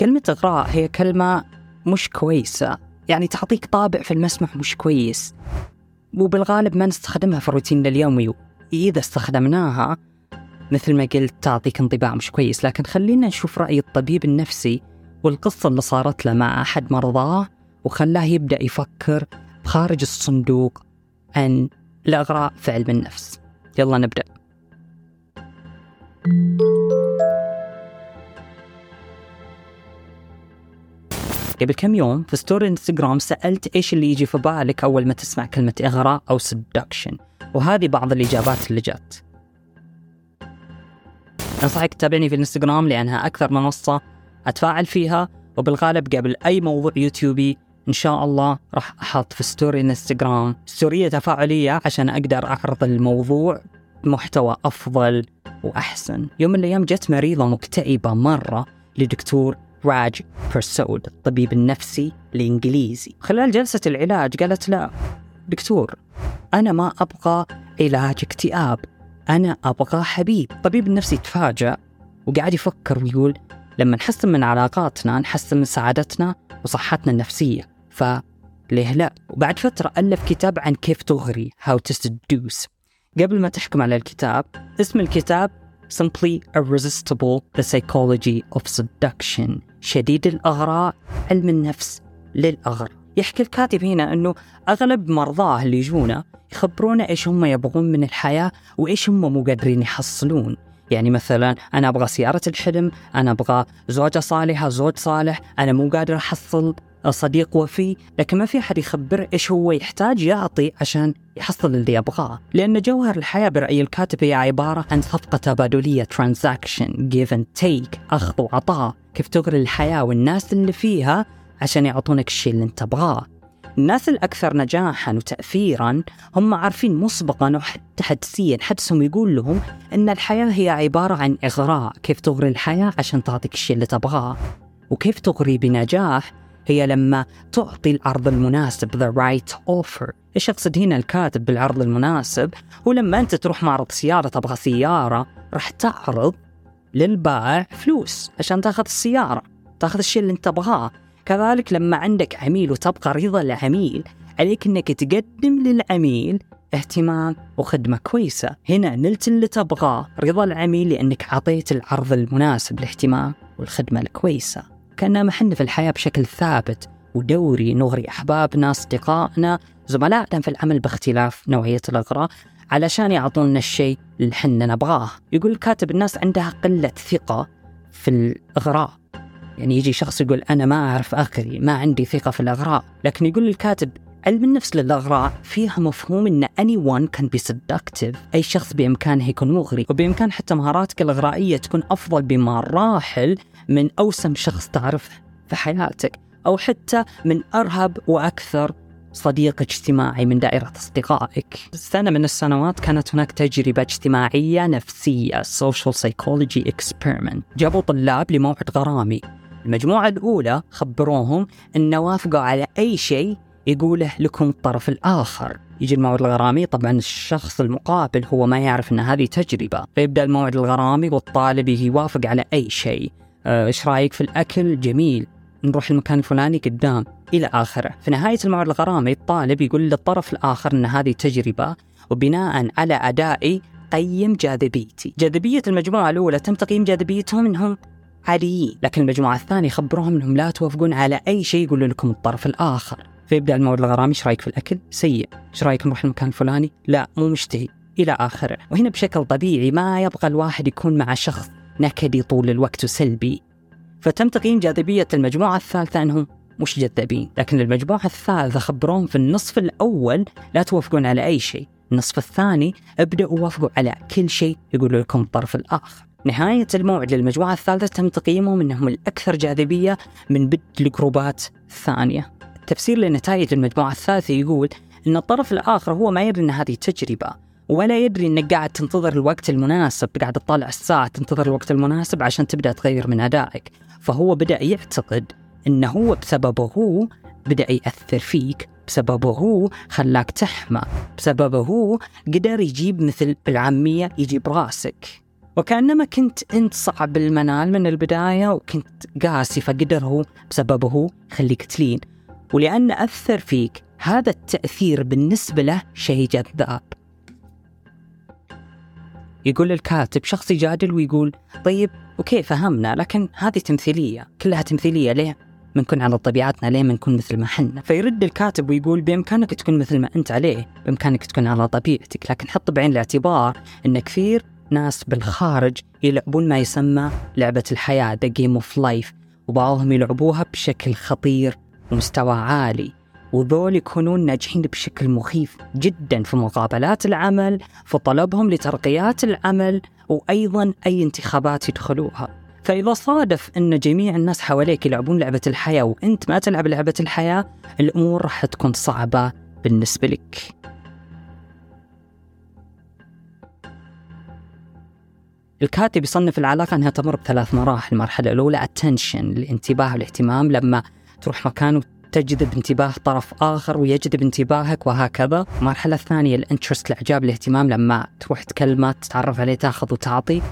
كلمة إغراء هي كلمة مش كويسة. يعني تعطيك طابع في المسمح مش كويس. وبالغالب ما نستخدمها في روتيننا اليومي إذا استخدمناها مثل ما قلت تعطيك انطباع مش كويس. لكن خلينا نشوف رأي الطبيب النفسي والقصة اللي صارت له مع أحد مرضاه وخلاه يبدأ يفكر خارج الصندوق عن الإغراء في علم النفس. يلا نبدأ. قبل كم يوم في story انستغرام سألت إيش اللي يجي في بالك أول ما تسمع كلمة إغراء أو seduction وهذه بعض الإجابات اللي جات أنصحك تتابعني في الانستغرام لأنها أكثر منصة أتفاعل فيها وبالغالب قبل أي موضوع يوتيوبي إن شاء الله راح أحط في story انستغرام ستورية تفاعلية عشان أقدر أعرض الموضوع بمحتوى أفضل وأحسن. يوم من الأيام جت مريضة مكتئبة مرة لدكتور راج بيرسود الطبيب النفسي الإنجليزي خلال جلسة العلاج قالت لا دكتور أنا ما أبغى علاج اكتئاب أنا أبغى حبيب. الطبيب النفسي تفاجأ وقاعد يفكر ويقول لما نحسن من علاقاتنا نحسن من سعادتنا وصحتنا النفسية. فليه لا؟ وبعد فترة ألف كتاب عن كيف تغري How to Seduce. قبل ما تحكم على الكتاب اسم الكتاب Simply Irresistible The Psychology of Seduction. شديد الأغراء علم النفس للأغر. يحكي الكاتب هنا أنه أغلب مرضاه اللي يجونا يخبرونا إيش هم يبغون من الحياة وإيش هم مو قادرين يحصلون. يعني مثلا أنا أبغى سيارة الحلم أنا أبغى زوجة صالحة زوج صالح أنا مو قادر أحصل صديق وفي لكن ما في أحد يخبر إيش هو يحتاج يعطي عشان يحصل اللي يبغاه. لأن جوهر الحياة برأي الكاتب هي عبارة عن صفقة تبادلية ترانزاكشن give and take أخذ وعطاء كيف تغري الحياة والناس اللي فيها عشان يعطونك الشيء اللي انت تبغاه. الناس الأكثر نجاحا وتأثيرا هم عارفين مسبقا وحتى حدسيا حدسهم يقول لهم أن الحياة هي عبارة عن إغراء. كيف تغري الحياة عشان تعطيك الشيء اللي تبغاه. وكيف تغري بنجاح هي لما تعطي العرض المناسب the right offer. إيش يقصد هنا الكاتب بالعرض المناسب هو لما أنت تروح معرض سيارة تبغى سيارة راح تعرض للبائع فلوس عشان تاخذ السيارة. تاخذ الشيء اللي أنت تبغاه. كذلك لما عندك عميل وتبقى رضا العميل عليك إنك تقدم للعميل اهتمام وخدمة كويسة. هنا نلت اللي تبغاه رضا العميل لأنك أعطيت العرض المناسب الاهتمام والخدمة الكويسة. كأننا محن في الحياة بشكل ثابت ودوري نغري أحبابنا أصدقائنا زملائنا في العمل باختلاف نوعية الأغراء علشان يعطونا الشيء اللي حنا نبغاه. يقول الكاتب الناس عندها قلة ثقة في الإغراء. يعني يجي شخص يقول أنا ما أعرف أغري ما عندي ثقة في الأغراء. لكن يقول الكاتب علم النفس للأغراء فيها مفهوم أن anyone can be seductive أي شخص بإمكانه يكون مغري. وبإمكان حتى مهاراتك الإغرائية تكون أفضل بمراحل من أوسم شخص تعرفه في حياتك أو حتى من أرهب وأكثر صديق اجتماعي من دائرة أصدقائك. سنة من السنوات كانت هناك تجربة اجتماعية نفسية social psychology experiment. جابوا طلاب لموعد غرامي. المجموعة الأولى خبروهم أن وافقوا على أي شيء يقوله لكم الطرف الآخر. يجي الموعد الغرامي طبعا الشخص المقابل هو ما يعرف أن هذه تجربة. فيبدأ الموعد الغرامي والطالب يوافق على أي شيء. آه، إيش رأيك في الأكل؟ جميل. نروح المكان الفلاني قدام. إلى آخره. في نهاية الموعد الغرامي الطالب يقول للطرف الآخر أن هذه تجربة وبناء على أدائي قيم جاذبيتي. جاذبية المجموعة الأولى تم تقييم جاذبيتهم أنهم عاليين لكن المجموعة الثانية خبروهم أنهم لا توافقون على أي شيء يقول لكم الطرف الآخر. فيبدأ الموعد الغرامي. إيش رأيك في الأكل؟ سيء. إيش رأيك نروح المكان الفلاني؟ لا مو مشتهي. إلى آخره. وهنا بشكل طبيعي ما يبغى الواحد يكون مع شخص نكدي طول الوقت وسلبي فتم تقييم جاذبية المجموعة الثالثة أنهم مش جذابين لكن المجموعة الثالثة خبروهم في النصف الأول لا توافقون على أي شيء. النصف الثاني ابدأوا وافقوا على كل شيء يقول لكم الطرف الآخر. نهاية الموعد للمجموعة الثالثة تم تقييمهم أنهم الأكثر جاذبية من بدء الجروبات الثانية. التفسير لنتائج المجموعة الثالثة يقول أن الطرف الآخر هو ما يدري أن هذه تجربة. ولا يدري إنك قاعد تنتظر الوقت المناسب قاعد تطالع الساعة تنتظر الوقت المناسب عشان تبدأ تغير من أدائك. فهو بدأ يعتقد إنه هو بسببه هو بدأ يأثر فيك بسببه هو خلاك تحمى بسببه هو قدر يجيب مثل بالعامية يجيب راسك. وكأنما كنت أنت صعب المنال من البداية وكنت قاسي فقدر هو بسببه يخليك تلين. ولأن أثر فيك هذا التأثير بالنسبة له شيء جذاب يقول الكاتب شخص يجادل ويقول طيب okay فهمنا لكن هذه تمثيلية كلها تمثيلية ليه بنكون على طبيعتنا؟ ليه ما نكون مثل ما حنا؟ فيرد الكاتب ويقول بإمكانك تكون مثل ما أنت عليه بإمكانك تكون على طبيعتك لكن حط بعين الاعتبار أن كثير ناس بالخارج يلعبون ما يسمى لعبة الحياة The Game of Life وبعضهم يلعبوها بشكل خطير ومستوى عالي. وذول يكونون ناجحين بشكل مخيف جدا في مقابلات العمل في طلبهم لترقيات العمل وأيضا أي انتخابات يدخلوها. فإذا صادف أن جميع الناس حواليك يلعبون لعبة الحياة وأنت ما تلعب لعبة الحياة الأمور راح تكون صعبة بالنسبة لك. الكاتب يصنف العلاقة أنها تمر بثلاث مراحل. المرحلة الأولى attention الانتباه والاهتمام. لما تروح مكان تجذب انتباه طرف آخر ويجذب انتباهك وهكذا. المرحلة الثانية الانترست الإعجاب الاهتمام لما تروح تكلمة تتعرف عليه تاخذ وتعطي.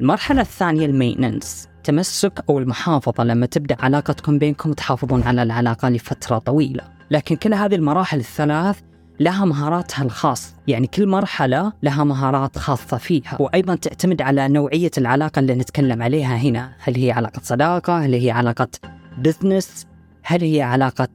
المرحلة الثانية ال maintenance تمسك أو المحافظة. لما تبدأ علاقتكم بينكم وتحافظون على العلاقة لفترة طويلة. لكن كل هذه المراحل الثلاث لها مهاراتها الخاص. يعني كل مرحلة لها مهارات خاصة فيها. وأيضا تعتمد على نوعية العلاقة اللي نتكلم عليها هنا. هل هي علاقة صداقة؟ هل هي علاقة business هل هي علاقة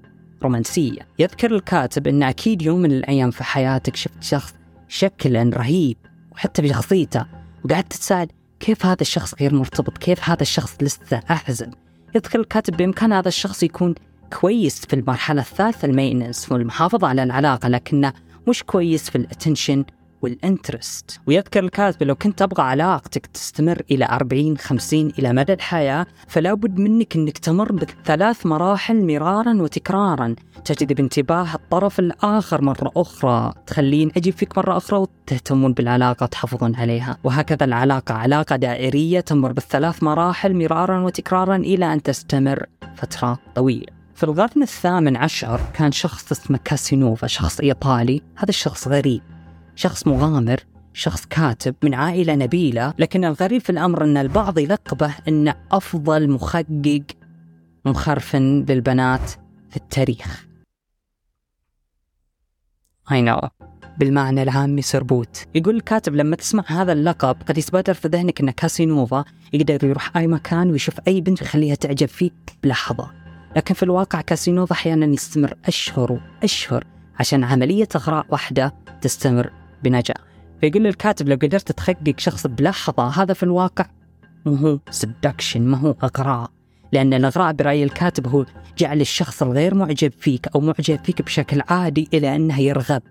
رومانسية؟ يذكر الكاتب أن أكيد يوم من الأيام في حياتك شفت شخص شكلا رهيب وحتى بشخصيته وقعدت تتساءل كيف هذا الشخص غير مرتبط؟ كيف هذا الشخص لسه أعزب؟ يذكر الكاتب بإمكان هذا الشخص يكون كويس في المرحلة الثالثة ال maintenance والمحافظة على العلاقة لكنه مش كويس في ال attention وال interest. ويذكر الكاتب لو كنت تبغى علاقتك تستمر إلى 40 50 إلى مدى الحياة فلا بد منك أنك تمر بثلاث مراحل مرارا وتكرارا. تجذب انتباه الطرف الآخر مرة أخرى. تخليه ينعجب فيك مرة أخرى وتهتمون بالعلاقة تحافظون عليها. وهكذا العلاقة علاقة دائرية تمر بالثلاث مراحل مرارا وتكرارا إلى أن تستمر فترة طويلة. في القرن الثامن عشر كان شخص اسمه كاسينوفا شخص إيطالي. هذا الشخص غريب. شخص مغامر شخص كاتب من عائلة نبيلة لكن الغريب في الأمر أن البعض يلقبه أنه أفضل محقق مخرفن للبنات في التاريخ. I know. بالمعنى العامي سربوت يقول الكاتب لما تسمع هذا اللقب قد يتبادر في ذهنك أن كاسينوفا يقدر يروح أي مكان ويشوف أي بنت ويخليها تعجب فيه بلحظة. لكن في الواقع كاسينوفا أحيانا يستمر أشهر وأشهر عشان عملية إغراء واحدة تستمر بنجاح فيقول الكاتب لو قدرت تحقق شخص بلحظة هذا في الواقع مو هو seduction ما هو إغراء. لأن الإغراء برأي الكاتب هو جعل الشخص الغير معجب فيك أو معجب فيك بشكل عادي إلى أنه يرغب.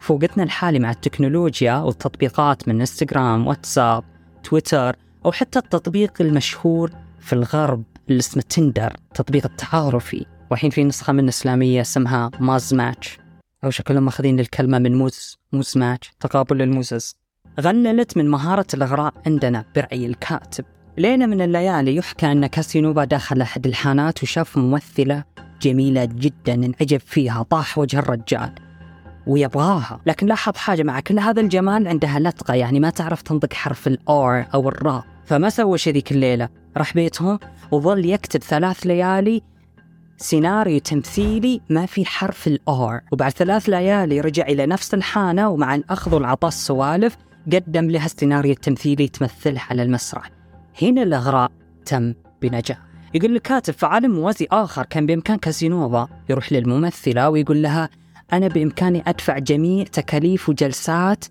في وقتنا الحالي مع التكنولوجيا والتطبيقات من إنستغرام واتساب تويتر أو حتى التطبيق المشهور في الغرب اللي اسمه Tinder التطبيق التعارفي. والحين في نسخة من إسلامية اسمها Muzmatch أو شكلهم ماخذين الكلمة من موز Muzmatch تقابل الموزز غللت من مهارة الإغراء عندنا برأي الكاتب. ليلة من الليالي يحكى أن كاسينوفا دخل أحد الحانات وشاف ممثلة جميلة جدا انعجب فيها طاح وجه الرجال ويبغاها. لكن لاحظ حاجة مع كل هذا الجمال عندها لطقة يعني ما تعرف تنطق حرف الأور أو الراء فما سوى شي ذيك الليلة؟ راح بيتهم وظل يكتب ثلاث ليالي سيناريو تمثيلي ما في حرف الآر. وبعد ثلاث ليالي رجع إلى نفس الحانة ومع الأخذ والعطاء السوالف قدم لها السيناريو التمثيلي تمثله على المسرح هنا الإغراء تم بنجاح. يقول الكاتب في عالم موازي آخر كان بإمكان كازينوفا. يروح للممثلة ويقول لها أنا بإمكاني أدفع جميع تكاليف وجلسات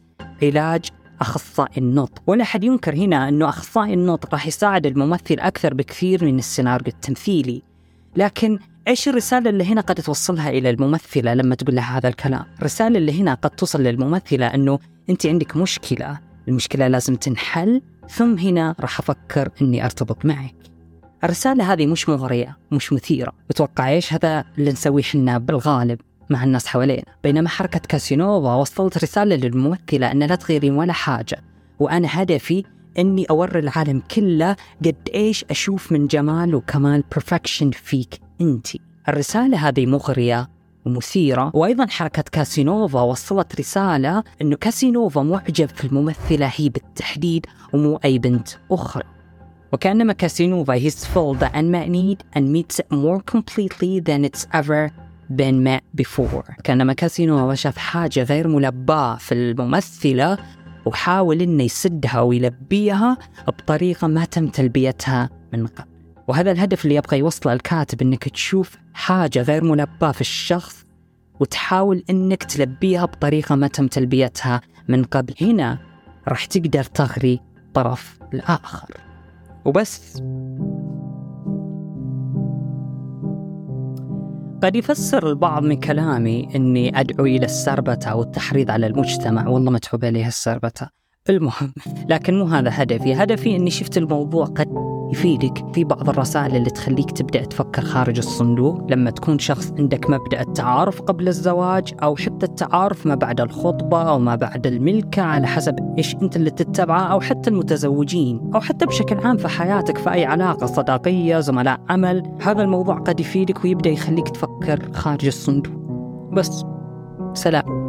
علاج أخصائي النطق. ولا أحد ينكر هنا أنه أخصائي النطق راح يساعد الممثل أكثر بكثير من السيناريو التمثيلي. لكن إيش الرسالة اللي هنا قد توصلها إلى الممثلة لما تقول لها هذا الكلام؟ الرسالة اللي هنا قد توصل للممثلة أنه أنت عندك مشكلة، المشكلة لازم تنحل، ثم هنا راح أفكر أني أرتبط معك. الرسالة هذه مش مغرية، مش مثيرة، وتوقع إيش هذا اللي نسويه إحنا بالغالب مع الناس حوالينا، بينما حركة كاسينوفا وصلت رسالة للممثلة أن لا تغيرين ولا حاجة، وأنا هدفي إني أوري العالم كله قد إيش أشوف من جمال وكمال perfection فيك انت. الرسالة هذه مغرية ومثيرة. وأيضا حركة كاسينوفا وصلت رسالة أنه كاسينوفا معجب في الممثلة. هي بالتحديد ومو أي بنت أخرى. وكأنما كاسينوفا he's filled unmet need and meets it more completely than it's ever been met before. كأنما كاسينوفا شاف حاجة غير ملباة في الممثلة وحاول إنه يسدها ويلبيها بطريقة ما تم تلبيتها من قبل. وهذا الهدف اللي يبغى يوصله الكاتب إنك تشوف حاجة غير ملباة في الشخص وتحاول إنك تلبيها بطريقة ما تم تلبيتها من قبل. هنا راح تقدر تغري طرف الآخر. وبس. قد يفسر البعض من كلامي إني أدعو إلى السربته والتحريض على المجتمع. والله متعوب عليها السربته المهم لكن مو هذا هدفي. هدفي إني شفت الموضوع قد يفيدك في بعض الرسائل اللي تخليك تبدأ تفكر خارج الصندوق. لما تكون شخص عندك مبدأ التعارف قبل الزواج أو حتى التعارف ما بعد الخطبة أو ما بعد الملكة على حسب إيش أنت اللي تتبعه أو حتى المتزوجين أو حتى بشكل عام في حياتك في أي علاقة صداقية زملاء عمل. هذا الموضوع قد يفيدك ويبدأ يخليك تفكر خارج الصندوق. بس سلام.